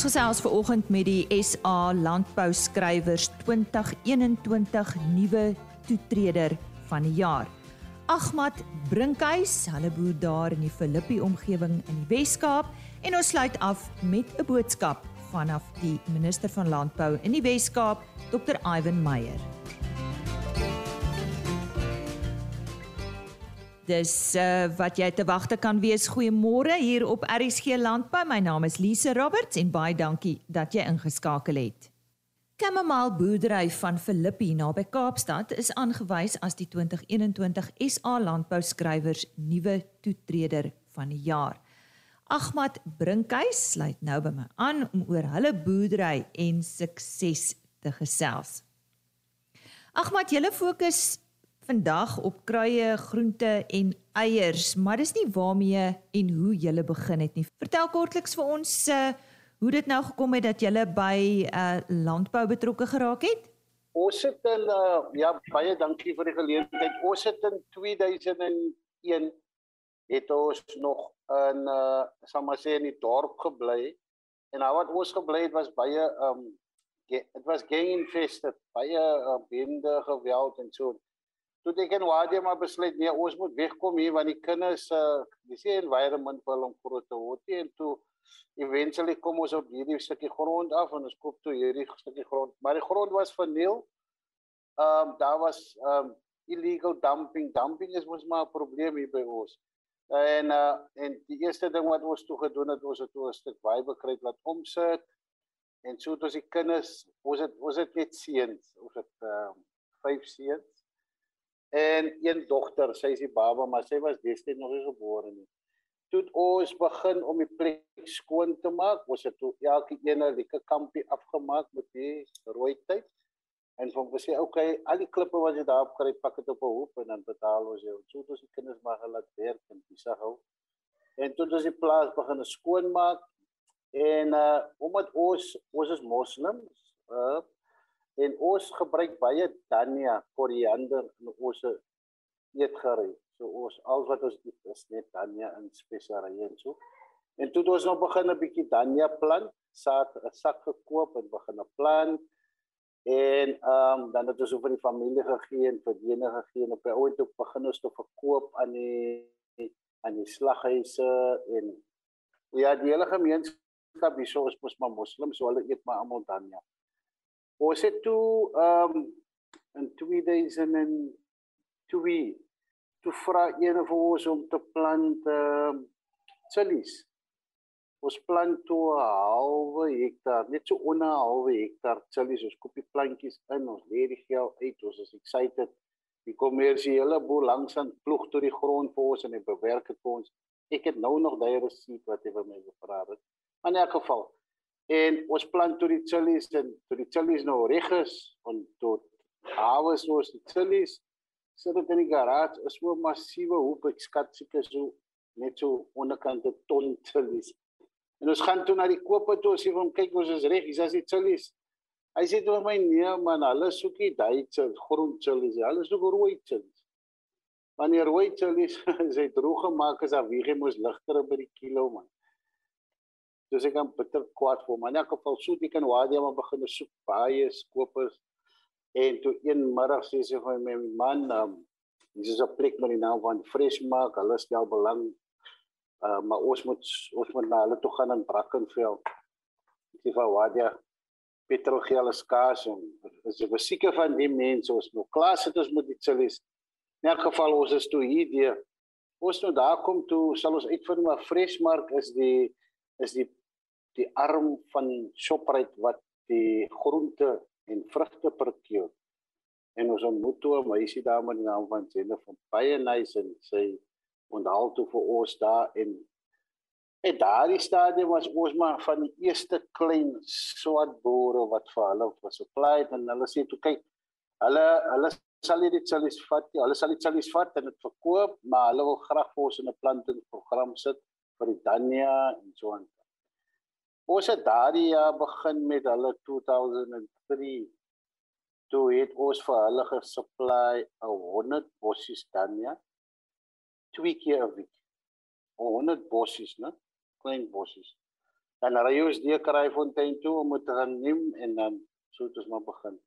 Ons gesels ver oggend met die SA Landbou Skrywers 2021 nuwe toetreder van die jaar. Ahmad Brinkhuis, hulle boer daar in die Filippi omgewing in die Wes-Kaap en ons sluit af met 'n boodskap vanaf die minister van Landbou in die Wes-Kaap, Dr. Ivan Meyer. Dis uh, wat jy te wagte kan wees. Goeiemôre hier op RSG Landbou. My naam is Lise Roberts en baie dankie dat jy ingeskakel het. Kamamaal boerdery van Filippi naby Kaapstad is aangewys as die 2021 SA Landbou Skrywers nuwe toetreder van die jaar. Ahmad Brinkhuis sluit nou by my aan om oor hulle boerdery en sukses te gesels. Ahmad, julle fokus vandag op kruie, groente en eiers, maar dis nie waarmee en hoe jy begin het nie. Vertel kortliks vir ons uh, hoe dit nou gekom het dat jy by uh, landbou betrokke geraak het. Ons het in uh, ja baie dankie vir die geleentheid. Ons het in 2001 het ons nog in uh sê in die dorp gebly en nou wat ons gebly het was baie um dit was gang infested baie uh, bende geweld en so toe ek en Wadia maar besluit nee ons moet wegkom hier want die kinders uh dis nie environment vir hom groot te word. En toe eventually kom ons op hierdie stukkie grond af en ons koop toe hierdie stukkie grond. Maar die grond was verniel um daar was um illegal dumping. Dumping is mos maar 'n probleem hier by ons. En uh en die eerste ding wat ons toe gedoen het was het ons 'n stuk baie bekry laat omsit. En so het ons die kinders ons het ons het net seuns ons het uh vyf seuns en een dogter, sy is die baba, maar sy was destyds nog nie gebore nie. Toe ons begin om die plek skoon te maak, ons het toe elke ene lekker kampie afgemaak met die rooi tyd. En van gesê, oké, okay, al die klippe wat jy daar op kry, pak dit op 'n hoop en dan betaal ons jou. So ons die kinders maar gelaat werk en dis hou. En toe ons die plaas begin skoon maak en uh omdat ons ons is moslems, uh en ons gebruik baie dania koriander in ons eetgerei. So ons al wat ons eet is net dania in speserye en so. En toe ons nou begin 'n bietjie dania plant, saad 'n sak gekoop en begin 'n plant en ehm um, dan het ons vir die familie gegee en vir die enige gegee en op die ouend toe begin ons te verkoop aan die aan die slaghuise en ja die hele gemeenskap hier so is mos maar moslim so hulle eet maar almal dania. Ons het toe ehm um, in 2002 toe vra een van ons om te plant ehm um, chilies. Ons plant toe halwe hektaar, net so onder halwe hektaar chilies. Ons koop die plantjies in, ons lê die geld uit, ons is excited. Die kommersiële boer langsaan ploeg tot die grond vir ons en hy bewerk dit vir ons. Ek het nou nog daai resep wat hy vir my gevra het. In elk geval, en ons plant toe die chilies en toe die chilies nou reg is en tot hawes ons die chilies sit dit in die garage is so 'n massiewe hoop ek skat seker so net so onderkant 'n ton chilies en ons gaan toe na die koop toe sê van kyk ons is reg hier's as die chilies hy sê toe my nee man hulle soekie Duitse groen chilies hulle soek rooi chilies wanneer rooi chilies is hy droog gemaak wieg hy mos ligter by die kilo man Dus ek kan bitter kwaad voel, maar in elk geval so ek kan Wadia maar begin soek baie skopers en toe een middag sê sy vir my man, um, dis is 'n plek die naam van Freshmark, hulle stel belang uh, maar ons moet ons moet na hulle toe gaan in Brackenfell. Ek sê vir Wadia petrolgel is skaars en as jy seker van die mense ons nou klaar sit ons met die chillies. In elk geval ons is toe hier die ons nou daar kom toe sal ons uitvind maar Freshmark is die is die die arm van Shoprite wat die groente en vrugte verkoop. En ons ontmoet toe 'n meisie daar met die naam van Jenna van baie nice en sy onthaal toe vir ons daar en en daardie stadium was ons maar van die eerste klein swart boere wat vir hulle was supply en hulle sê toe kyk hulle hulle sal dit sal is vat hulle sal dit sal is vat en dit verkoop maar hulle wil graag vir ons in 'n plantingsprogram sit vir die Dania en so aan Ons het daardie jaar begin met hulle 2003. Toe het ons vir hulle gesupply 'n 100 bossies dan ja. Twee keer 'n week. 100 bossies, né? Klein bossies. Dan ry ons deur Kraaifontein toe om te gaan neem en dan so het ons maar begin.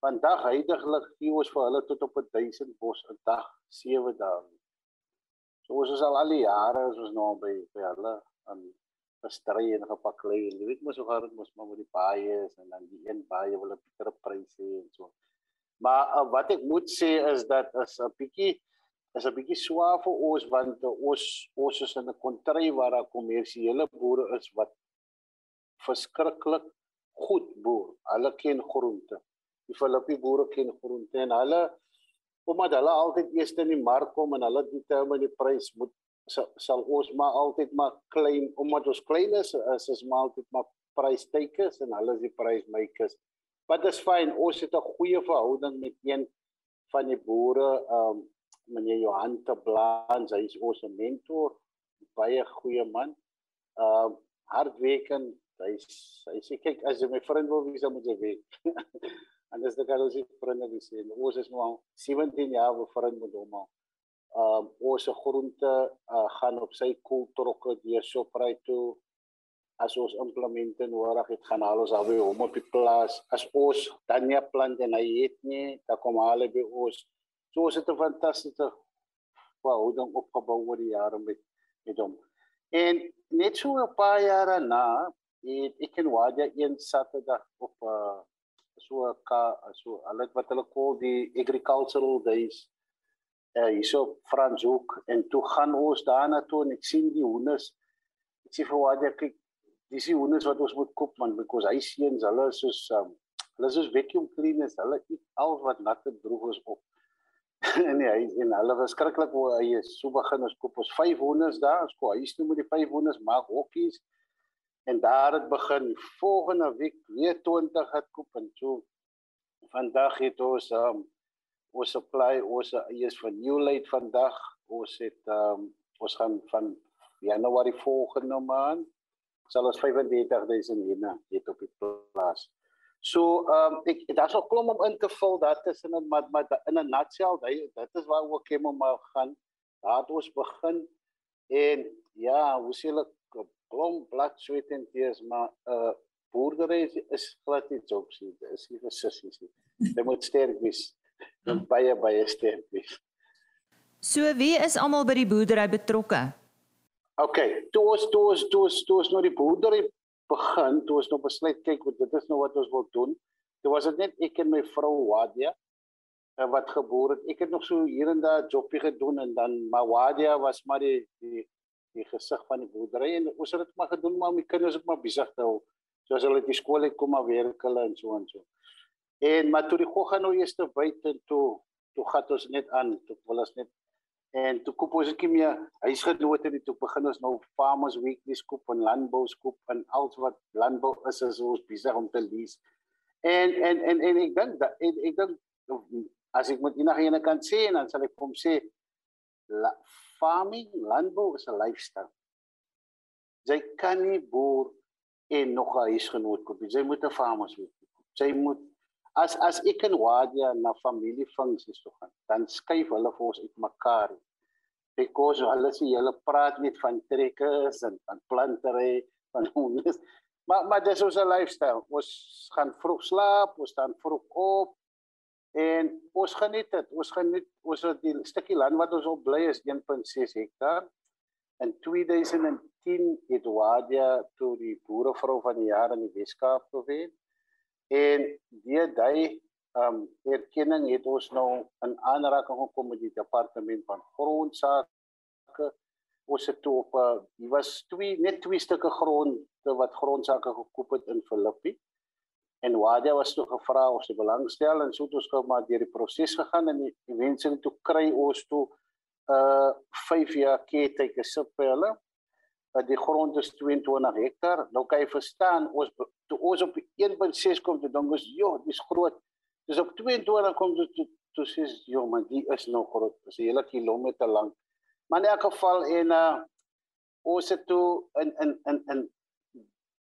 Vandag heidaglik gee ons vir hulle tot op 1000 bos 'n dag, 7 dae. So ons is al al die jare ons nou by by hulle aan gestry en gepaklei en jy weet mos hoe hard mos maar met die baie en dan die een baie wil 'n bietjie pryse en so. Maar uh, wat ek moet sê is dat as 'n bietjie is 'n bietjie swaar vir ons want ons ons is in 'n kontry waar daar kommersiële boere is wat verskriklik goed boer. Hulle ken groente. Die Filippie boere ken groente en hulle omdat hulle altyd eers in die mark kom en hulle determine die prys moet sal ons maar altyd maar klein omdat ons klein is is ons maar altyd maar prystekers en hulle is die prysmakers. But that's fine. Ons het 'n goeie verhouding met een van die boere, ehm um, meneer Johan te Blaan, hy is ons mentor, baie goeie man. Ehm uh, hardwerkend. Hy hy sê kyk as jy my vriend wil wees, moet jy weet. en dis dit alles is vriende wie sê. Ons is nou al 17 jaar bevriend met hom. Ehm um, ons groente uh, gaan op sy koeltrokke deur Shoprite toe. As ons implemente nodig het, gaan hulle ons alweer hom op die plaas. As ons dan nie plant en hy het nie, dan kom hulle by ons So ons het 'n fantastiese verhouding opgebou oor die jare met met hom. En net so 'n paar jare na, het ek en Wadia een Saterdag op uh, so 'n ka so hulle wat hulle call die agricultural days uh hierso Franshoek en toe gaan ons daarna toe en ek sien die hoenders. Ek sê vir Wadia kyk dis die hoenders wat ons moet koop man because hy seuns hulle is soos um, hulle is soos vacuum cleaners. Hulle eet al wat natte droog is op. nee, hy en hulle was skrikkelik hoe hy is. So begin ons koop ons 500s daar, ons koop huis toe met die 500s maak hokkies. En daar het begin volgende week weer 20 het koop en so vandag het ons um, ons supply ons van New Light vandag. Ons het um, ons gaan van Januarie volgende maand sal ons 35000 hierna het op die plaas. So um, ek daar's nog klom om in te vul dat is in maar maar in 'n nutshell dit dit is waar ook hem om gaan. Daar het ons begin en ja, hoe sê ek klom blood sweat and tears maar uh, boerdery is, is glad nie jobs nie. Dit is nie vir sissies nie. Jy moet sterk wees. En baie baie sterk wees. So wie is almal by die boerdery betrokke? OK, toe ons toe ons toe ons toe ons nou die boerdery begin toe ons nou besluit kyk wat dit is nou wat ons wil doen. Dit was dit net ek en my vrou Wadia en wat gebeur het. Ek het nog so hier en daar jobbie gedoen en dan maar Wadia was maar die die die gesig van die boerdery en ons het dit maar gedoen maar my kinders ook maar besig te hou. Soos hulle die skool het kom maar werk hulle en so en so. En maar toe die gogga nou eers te buite toe toe gaan ons net aan. Toe wil ons net En toe koop ons 'n bietjie meer huisgenote en toe begin ons nou Farmers Weekly skoop en landbou skoop en alles wat landbou is is ons besig om te lees. En en en en ek dink dat ek, ek dink as ek moet enige ene kan sê dan sal ek kom sê la, farming landbou is 'n lifestyle. Jy kan nie boer en nog 'n huisgenoot koop. Jy moet 'n farmers weekly koop. Jy moet as as ek en Wadia na familiefunksies toe gaan, dan skuif hulle vir ons uitmekaar. Because hulle sê hulle praat net van trekkers en van plantery, van hondes. Maar maar dis ons lifestyle. Ons gaan vroeg slaap, ons staan vroeg op en ons geniet dit. Ons geniet ons het die stukkie land wat ons op bly is 1.6 hektaar. In 2010 het Wadia toe die boerevrou van die jaar in die Weskaap gewen. En die daai ehm um, erkenning het ons nou in aanraking gekom met die departement van grondsake. Ons het toe op uh, die was twee net twee stukke grond wat grondsake gekoop het in Filippi. En Wadia was toe gevra of sy belangstel en so het ons gou maar deur die proses gegaan en die, het toe kry ons toe uh 5 jaar keetjie suppele dat die grond is 22 hektaar. Nou kan jy verstaan ons toe ons op 1.6 kom te dink is joh, dis groot. Dis op 22 kom dit toe toe sê joh, man, die is nog groot. Dis 'n hele kilometer lank. Maar in elk geval en uh ons het toe in in in in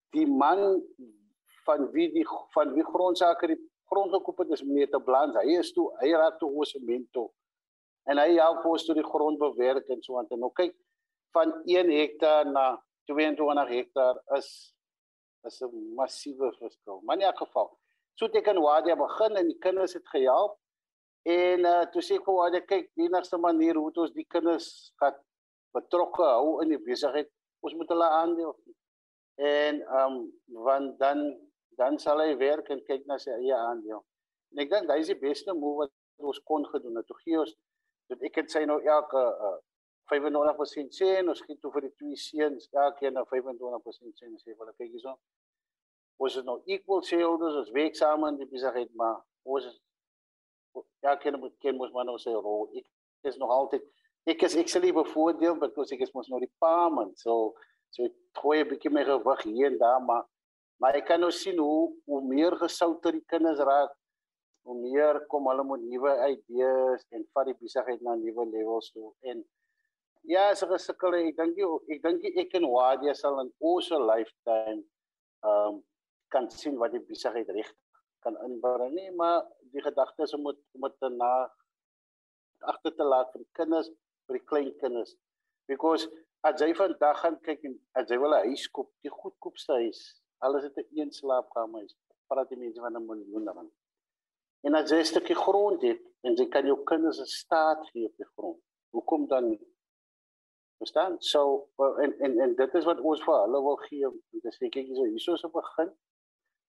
die man van wie die van wie grondsake die grond gekoop het is meneer te Blans. Hy is toe hy raak toe ons mentor. En hy help ons toe die grond bewerk en so aan. Nou kyk van 1 hektaar na 22 hektaar is is 'n massiewe verskil. Maar in elk geval, so teken Wadia begin en die kinders het gehelp. En uh toe sê ek vir Wadia, kyk, die enigste manier hoe ons die kinders gaan betrokke hou in die besigheid, ons moet hulle aandeel. En ehm um, want dan dan sal hy werk en kyk na sy eie aandeel. En ek dink dis die beste move wat ons kon gedoen het. Toe gee ons dat ek het sy nou elke uh, 95% sê en ons gee toe vir die twee seuns elkeen nou 25% sê sê vir hulle kyk hierso. Ons is nou equal shareholders, ons werk saam in die besigheid, maar ons is elkeen moet ken mos maar nou sy rol. Ek is nog altyd ek is ek sê liever voordeel because ek is mos nou die paman. So so ek gooi 'n bietjie meer gewig hier en daar, maar maar ek kan nou sien hoe hoe meer gesouter die kinders raak hoe meer kom hulle met nuwe idees en vat die besigheid na nuwe levels toe en ja as ek sukkel ek dink ek dink ek en Wadia sal in ons lifetime um kan sien wat die besigheid reg kan inbring nie maar die gedagte is om met om te na agter te laat vir kinders vir die klein kinders because as jy vandag gaan kyk en as jy wil 'n huis koop die goedkoopste huis alles het 'n een slaapkamer praat die mense van 'n miljoen rand En as jy 'n stukkie grond het en jy kan jou kinders 'n staat gee op die grond. Hoekom dan nie? Verstaan? So en en en dit is wat ons vir hulle wil gee. Dit is kyk hierso hierso se begin.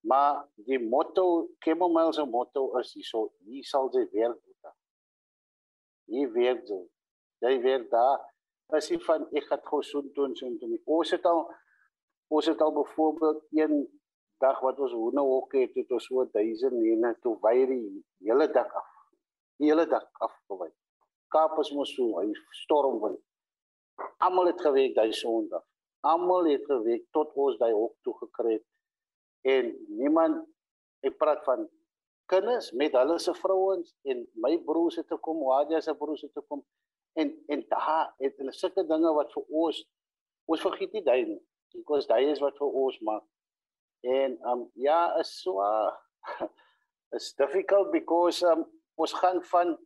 Maar die motto, Kemomel se motto is hierso, wie sal jy werk doen? Wie werk doen? Jy werk daar. As jy van ek het gou so doen so doen. Ons het al ons het al byvoorbeeld een dag wat ons hoene hokke het, het ons so 1000 nene toe weier die hele dak af. Die hele dak af gewy. Kaap is mos so, hy storm wil. Almal het geweek daai Sondag. Almal het geweek tot ons daai hok toe gekry het. En niemand ek praat van kinders met hulle se vrouens en my broers het te kom, Wadia se broers het te kom en en daar het hulle sulke dinge wat vir ons ons vergeet nie daai nie. Because daai is wat vir ons maak En um ja, is so is difficult because um ons gaan van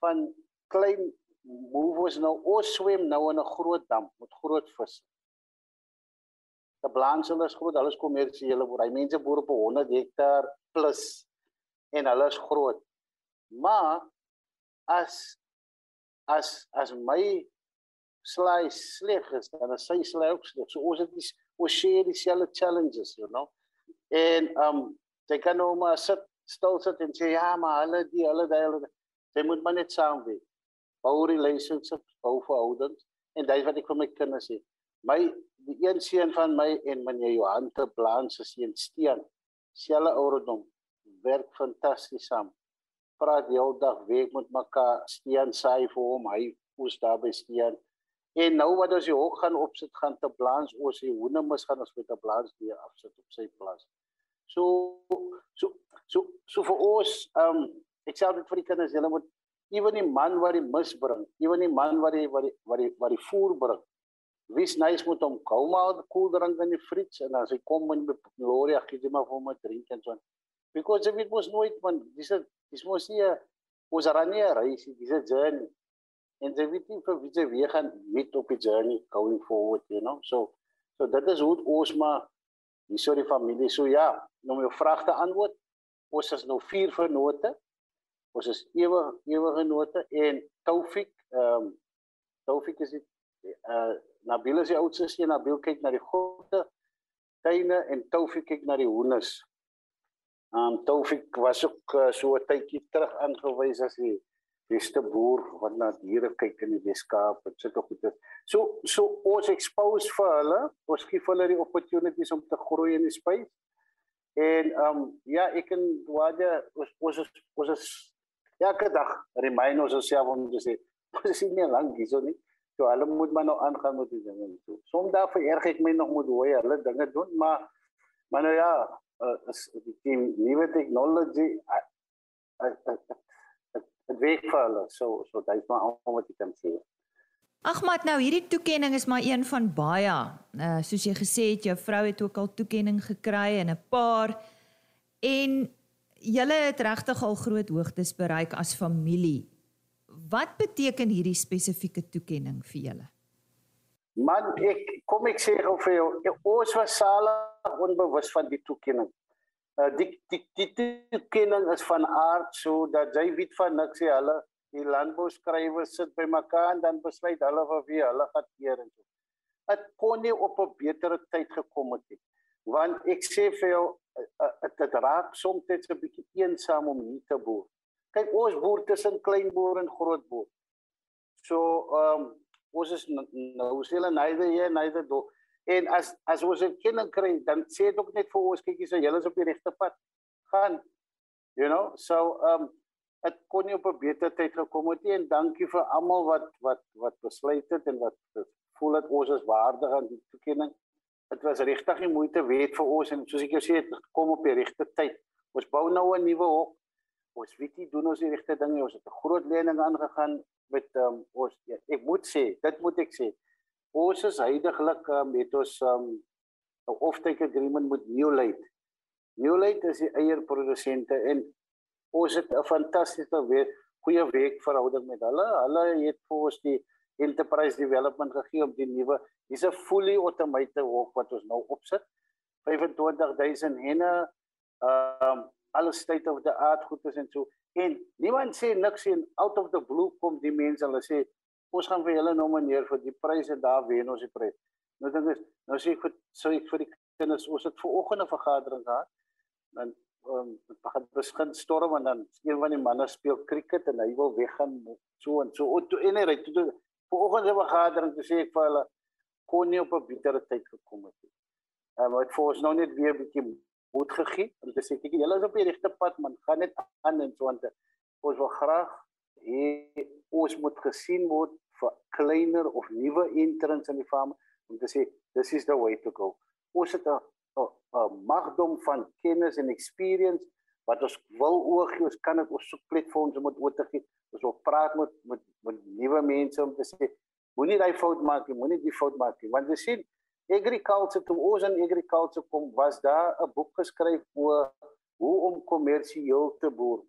van klein move ons nou ons swem nou in 'n groot dam met groot vis. Die blanksel is groot, hulle is kommersiële boer. Hy mense boer op 100 hektaar plus en hulle is groot. Maar as as as my slaai sleg is, dan is sy slaai ook sleg. So ons het die we share dieselfde challenges, you know. En um jy kan nou maar sit stil sit en sê ja, maar hulle die hulle daai hulle jy moet maar net saamwerk. Bou relationships, bou verhoudings en dit wat ek vir my kinders sê. My die een seun van my en meneer Johan te Blaan se seun Steen, selfe ouderdom, werk fantasties saam. Praat die hele dag week met mekaar, Steen sê vir hom hy moes daar by Steen En nou wat as jy hok gaan opsit gaan te blans oor sy hoene mis gaan ons met 'n blans weer afsit op sy plaas. So so so so vir ons ehm um, ek sê dit vir die kinders julle moet ewen die man wat die mis bring, ewen die man wat die wat die wat die wat die voer bring. Wie's nice moet hom kom maar die koel drink in die fridge en as hy kom in die Gloria gee jy maar vir hom 'n drink en so. Because if it was nooit man, dis is dis mos nie ons ran nie 'n reis, dis 'n journey. En jy weet nie vir wie jy weer gaan meet op die journey going forward you know? So so dit is hoe ons maar hier so die familie so ja nou my vraag te antwoord ons is nou vier vennote ons is ewig ewige note en Taufik ehm um, Taufik is dit uh Nabil is die oudste seun Nabil kyk na die goede tuine en Taufik kyk na die hoenders ehm um, Taufik was ook uh, so 'n tydjie terug aangewys as hy beste boer wat na diere kyk in die Weskaap en op dit. So so ons expose vir hulle, ons gee vir hulle die opportunities om te groei in die space. En ehm um, ja, ek en Wade ons ons ons is elke dag remind ons osself om te sê, ons is nie lank hier so nie. So hulle moet maar nou aangaan met die dinge. So soms vererg ek my nog moet hoe hulle dinge doen, maar maar nou ja, uh, is die team nuwe uh, uh, uh, dit werk vir hulle. So so dit is maar al wat ek kan sê. Agmat nou hierdie toekenning is maar een van baie. Uh soos jy gesê het jou vrou het ook al toekenning gekry en 'n paar en julle het regtig al groot hoogtes bereik as familie. Wat beteken hierdie spesifieke toekenning vir julle? Man, ek kom ek sê gou vir jou, ons was sala onbewus van die toekenning. Uh, die die die toekenning is van aard sodat jy weet van niks sê hulle die landbouskrywers sit by mekaar en dan besluit hulle vir wie hulle gaan keer en so. Dit kon nie op 'n betere tyd gekom het nie. Want ek sê vir jou dit raak soms 'n bietjie eensaam om hier te boer. Kyk ons boer tussen klein boer en groot boer. So ehm um, ons is nou sê hulle neither here neither do. En as as ons 'n kinding kry, dan sê dit ook net vir ons kykie so julle is op die regte pad. Gaan. You know, so um dit kon nie op 'n beter tyd gekom het nie en dankie vir almal wat wat wat besluit het en wat voel dat ons is waardig aan die toekenning. Dit was regtig die moeite werd vir ons en soos ek jou sê het gekom op die regte tyd. Ons bou nou 'n nuwe hok. Ons weet nie doen ons die regte dinge. Ons het 'n groot lening aangegaan met um, ons ja, ek moet sê, dit moet ek sê ons is heidaglik um, het ons um, 'n offtake agreement met Newlight. Newlight is die eierprodusente en ons het 'n fantastiese weer goeie week verhouding met hulle. Hulle het vir ons die enterprise development gegee om die nuwe dis 'n fully automated hok wat ons nou opsit. 25000 henne um alles state of the art goed is en so. En niemand sê niks en out of the blue kom die mense hulle sê ons gaan vir julle nomineer vir die prys en daar wen ons die prys. Nou dink ek nou sê ek vir sou ek vir die kinders ons het ver oggend 'n vergadering gehad. Dan ehm um, begin begin storm en dan een van die manne speel cricket en hy wil weggaan so en so. O, toe en hy toe ver oggend 'n vergadering toe sê ek vir hulle kon nie op 'n beter tyd gekom het nie. Ehm um, ek vir ons nou net weer 'n bietjie moed gegee om te sê kyk julle is op die regte pad man, gaan net aan en so aan. Ons wil graag hê ons moet gesien word vir kleiner of nuwe entrants in die farm om te sê this is the way to go. Ons het 'n 'n magdom van kennis en experience wat ons wil oorgie, ons kan dit op so 'n platform om dit oor te gee. Ons wil praat met met met nuwe mense om te sê moenie daai fout maak nie, moenie die fout maak nie. Want jy sien agriculture toe ons in agriculture kom was daar 'n boek geskryf oor hoe om kommersieel te boer.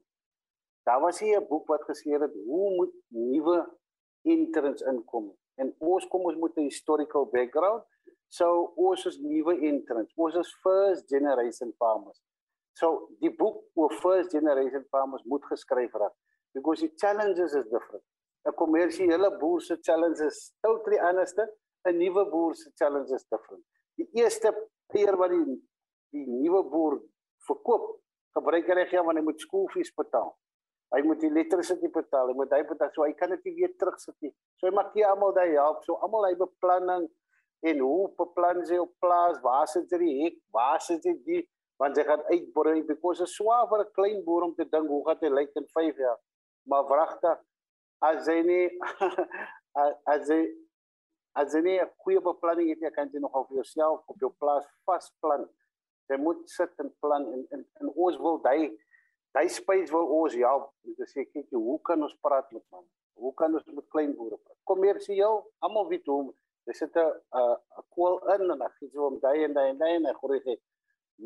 Daar was hier 'n boek wat gesê het hoe moet nuwe entrants inkom. En ons kom ons moet 'n historical background. So ons is nuwe entrants. Ons is first generation farmers. So die boek oor first generation farmers moet geskryf raak because the challenges is different. 'n Kommersiële boer se challenges is totally anders. 'n Nuwe boer se challenges is different. Die eerste keer wat die die nuwe boer verkoop, gebruik hy reg want hy moet skoolfees betaal. Hy moet die elektrisiteit betaal, hy moet hy betaal, so hy kan dit weer terugsit nie. So hy maak hier almal daai help, so almal hy beplanning en hoe beplan sy op plaas, waar sit jy die hek, waar sit jy die want jy gaan uitbrei because is swaar vir 'n klein boer om te dink hoe gaan dit lyk in 5 jaar. Maar wragtig jy jy jy nie 'n goeie beplanning het, jy kan jy nog op jouself op jou plaas vasplan. Jy moet sit en plan en en, en ons wil daai Daai space wil ons help te sê kyk hoe kan ons praat met man? Hoe kan ons met klein boere praat? Kommersieel, almal weet hoe dis 'n 'n koel in en dan gee jy hom daai en daai en daai en groei hy.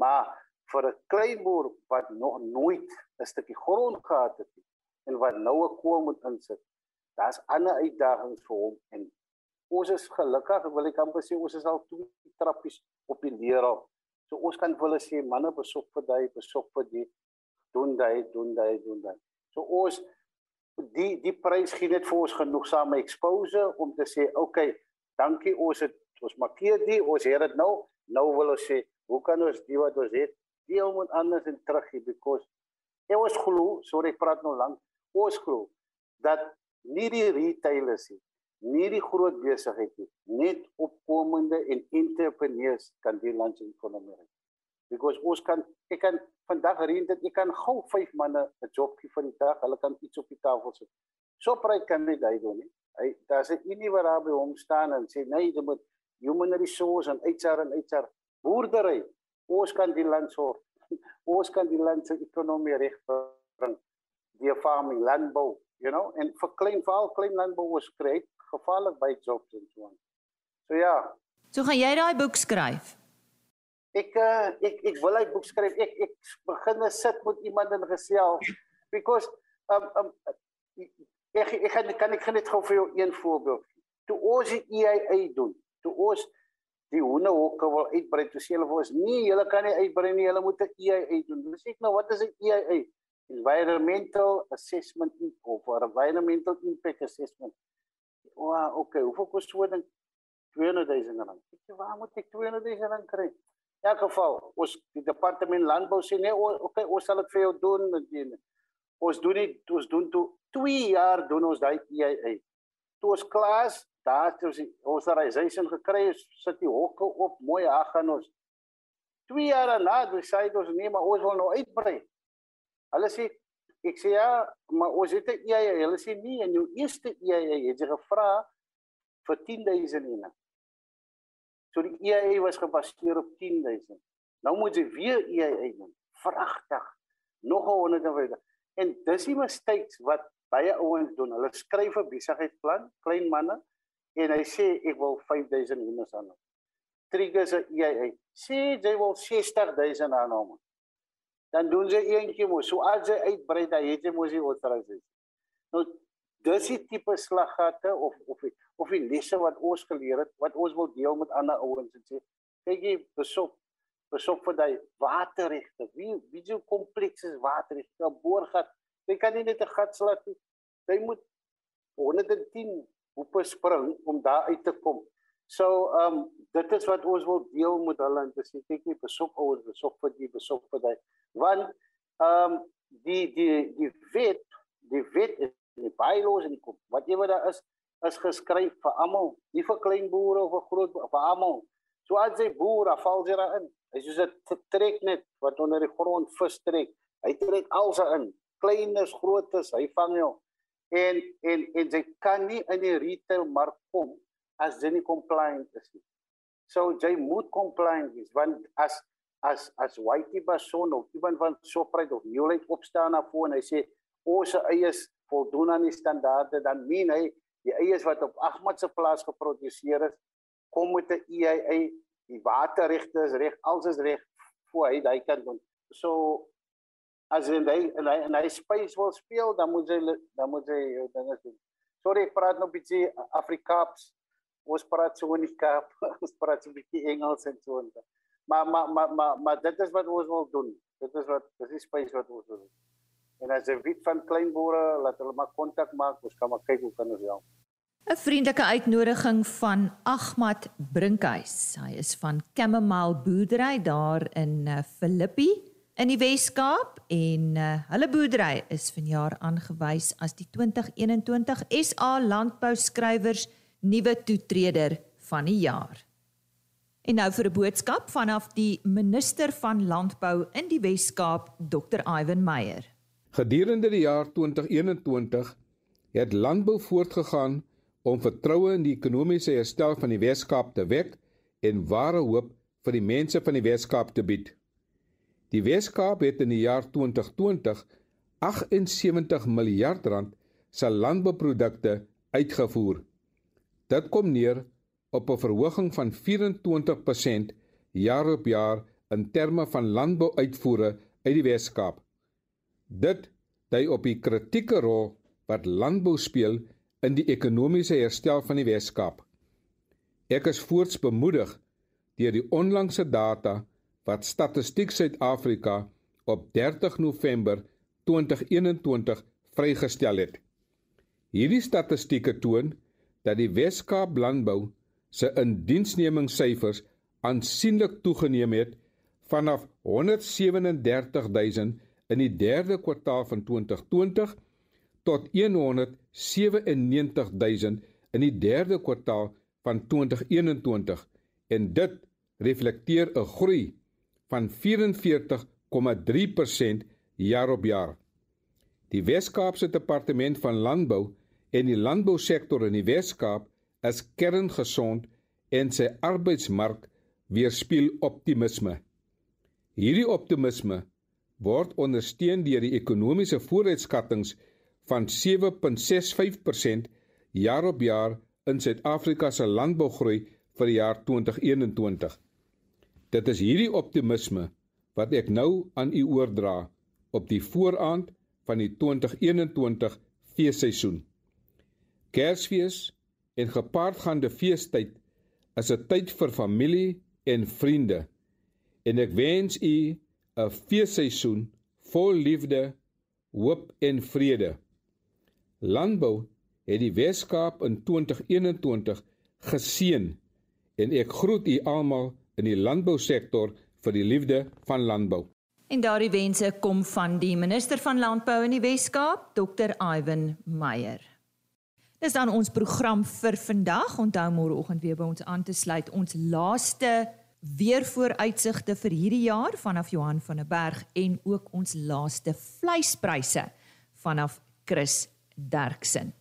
Maar vir 'n klein boer wat nog nooit 'n stukkie grond gehad het en wat nou 'n koel moet insit, daar's ander uitdagings vir hom en ons is gelukkig, wil ek amper sê ons is al twee trappies op die leerraam. So ons kan hulle sê manne besop vir daai, besop vir die doen daai doen daai doen daai. So ons die die prys gee net vir ons genoegsame exposure om te sê okay, dankie ons het ons markeer die ons het dit nou nou wil ons sê hoe kan ons die wat ons het deel met anders en terug gee because ons glo sorry ek praat nou lank ons glo dat nie die retailers nie nie die groot besigheid nie net opkomende en entrepreneurs kan die land se ekonomie red because ons kan ek kan vandag reën dit ek kan gou vyf manne 'n jobkie vir die dag hulle kan iets op die tafel sit so praat kan nie daai doen nie hy daar's 'n unie waar by hom staan en sê nee jy moet human resource en HR en HR boerdery ons kan die land sorg ons kan die land se ekonomie reg bring die farming landbou you know en vir klein val klein landbou was kry gevaarlik by jobs en so aan. So ja. So gaan jy daai boek skryf? Ek uh, ek ek wil hy boek skryf. Ek ek begin sit met iemand en gesels. Because um um ek ek kan kan ek net gou vir jou een voorbeeld. Toe ons die EIA doen, toe ons die hondehokke wil uitbrei toe sê hulle vir ons nee julle kan nie uitbrei nie julle moet 'n EIA doen. Dis ek nou wat is 'n EIA environmental assessment of environmental impact assessment. Wow okay hoeveel kos so ding 200 000 rand. Ek sê waar moet ek 200 000 rand kry? In elk geval ons die departement landbou sê nee okay ons sal dit vir jou doen ons doen dit ons doen toe 2 jaar doen ons daai EIA toe ons klas daar het ons ons reisation gekry sit die hokke op mooi ag gaan ons. 2 jaar die sê ons nee maar ons wil nou uitbrei hulle sê ek sê ja maar ons het? 'n EIA hulle sê nee en jou eerste EIA het jy gevra vir 10000 ene so die EIA was gebaseer op 10000 nou moet jy weer EIA doen. Vragtig nog 150 en dis die mistakes wat baie ouens doen. Hulle skryf 'n besigheidsplan, klein manne, en hy sê ek wil 5000 honde aan. Triggers jy hy sê jy wil 60000 aan hom. Dan doen jy eentjie mos. So as jy uitbrei dan het jy mos die oortraging. Nou dis die tipe slaggate of of of die lesse wat ons geleer het wat ons wil deel met ander ouens en sê kyk jy besop besop vir daai waterregte. Wie wie jy kompleks is waterregte. 'n Boorgat Jy kan nie net 'n gat slat nie. Jy moet 110 hoepe spring om daar uit te kom. So, ehm um, dit is wat ons wil deel met hulle en dis ek nie besop ouers besop vir die besop vir daai. Want ehm um, die die die wet, die wet is die bylaws en kom. Wat jy daar is is geskryf vir almal, nie vir klein boere of vir groot vir almal. So as jy boer, val jy daarin. Hy soos 'n trek net wat onder die grond vis trek. Hy trek alsa in kleines, grootes, hy vang jou. En en en jy kan nie in die retail mark kom as jy nie compliant is nie. So jy moet compliant wees want as as as Whitey Bason of iemand van Shoprite of Newlight opstaan na voor en hy sê ons eiers voldoen aan die standaarde dan meen hy die eiers wat op Ahmad se plaas geproduseer is kom met 'n EIA die waterregte is reg alles is reg voor hy daai kan doen. So as in hy en hy en hy space wil speel dan moet jy dan moet jy dinge doen. Sorry ek praat nog bietjie Afrikaans. Ons praat so in die Kaap. Ons praat so 'n bietjie Engels en so en. Maar maar maar maar maar dit is wat ons wil doen. Dit is wat dis die space wat ons wil. En as jy weet van klein boere, laat hulle maar kontak maak. Ons kan maar kyk hoe kan ons help. 'n Vriendelike uitnodiging van Ahmad Brinkhuis. Hy is van Chamomile Boerdery daar in Filippi. Uh, in die Wes-Kaap en uh, hulle boerdery is vanjaar aangewys as die 2021 SA Landbou Skrywers nuwe toetreder van die jaar. En nou vir 'n boodskap vanaf die minister van Landbou in die Wes-Kaap, Dr. Ivan Meyer. Gedurende die jaar 2021 het landbou voortgegaan om vertroue in die ekonomiese herstel van die Wes-Kaap te wek en ware hoop vir die mense van die Wes-Kaap te bied. Die Weskaap het in die jaar 2020 78 miljard rand se landbouprodukte uitgevoer. Dit kom neer op 'n verhoging van 24% jaar op jaar in terme van landbouuitvoere uit die Weskaap. Dit dui op die kritieke rol wat landbou speel in die ekonomiese herstel van die Weskaap. Ek is voorts bemoedig deur die onlangse data wat Statistiek Suid-Afrika op 30 November 2021 vrygestel het. Hierdie statistieke toon dat die Wes-Kaap landbou se indiensnemingssyfers aansienlik toegeneem het vanaf 137000 in die 3de kwartaal van 2020 tot 197000 in die 3de kwartaal van 2021 en dit reflekteer 'n groei van 44,3% jaar op jaar. Die Wes-Kaapse Departement van Landbou en die landbousektor in die Wes-Kaap is kerngesond en sy arbeidsmark weerspieël optimisme. Hierdie optimisme word ondersteun deur die ekonomiese vooruitskattinge van 7.65% jaar op jaar in Suid-Afrika se landbougroei vir die jaar 2021. Dit is hierdie optimisme wat ek nou aan u oordra op die vooraand van die 2021 feesseisoen. Kersfees en gepaardgaande feestyd is 'n tyd vir familie en vriende. En ek wens u 'n feesseisoen vol liefde, hoop en vrede. Landbou het die Weskaap in 2021 geseën en ek groet u almal in die landbousektor vir die liefde van landbou. En daardie wense kom van die minister van landbou in die Wes-Kaap, Dr. Ivan Meyer. Dis dan ons program vir vandag. Onthou môreoggend weer by ons aan te sluit ons laaste weervooruitsigte vir hierdie jaar vanaf Johan van der Berg en ook ons laaste vleispryse vanaf Chris Derksen.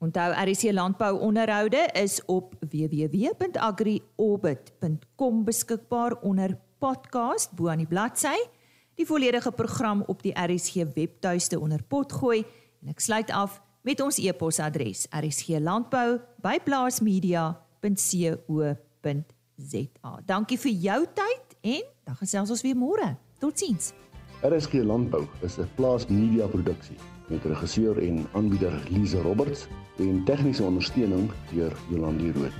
Onthou RC Landbou onderhoude is op www.agriorbit.com beskikbaar onder podcast bo aan die bladsy. Die volledige program op die RSG webtuiste onder potgooi en ek sluit af met ons e-posadres rsglandbou@plaasmedia.co.za. Dankie vir jou tyd en dan gesels ons weer môre. Totsiens. RSG Landbou is 'n plaasmedia produksie met regisseur en aanbieder Lize Roberts en tegniese ondersteuning deur Jolande Rooi.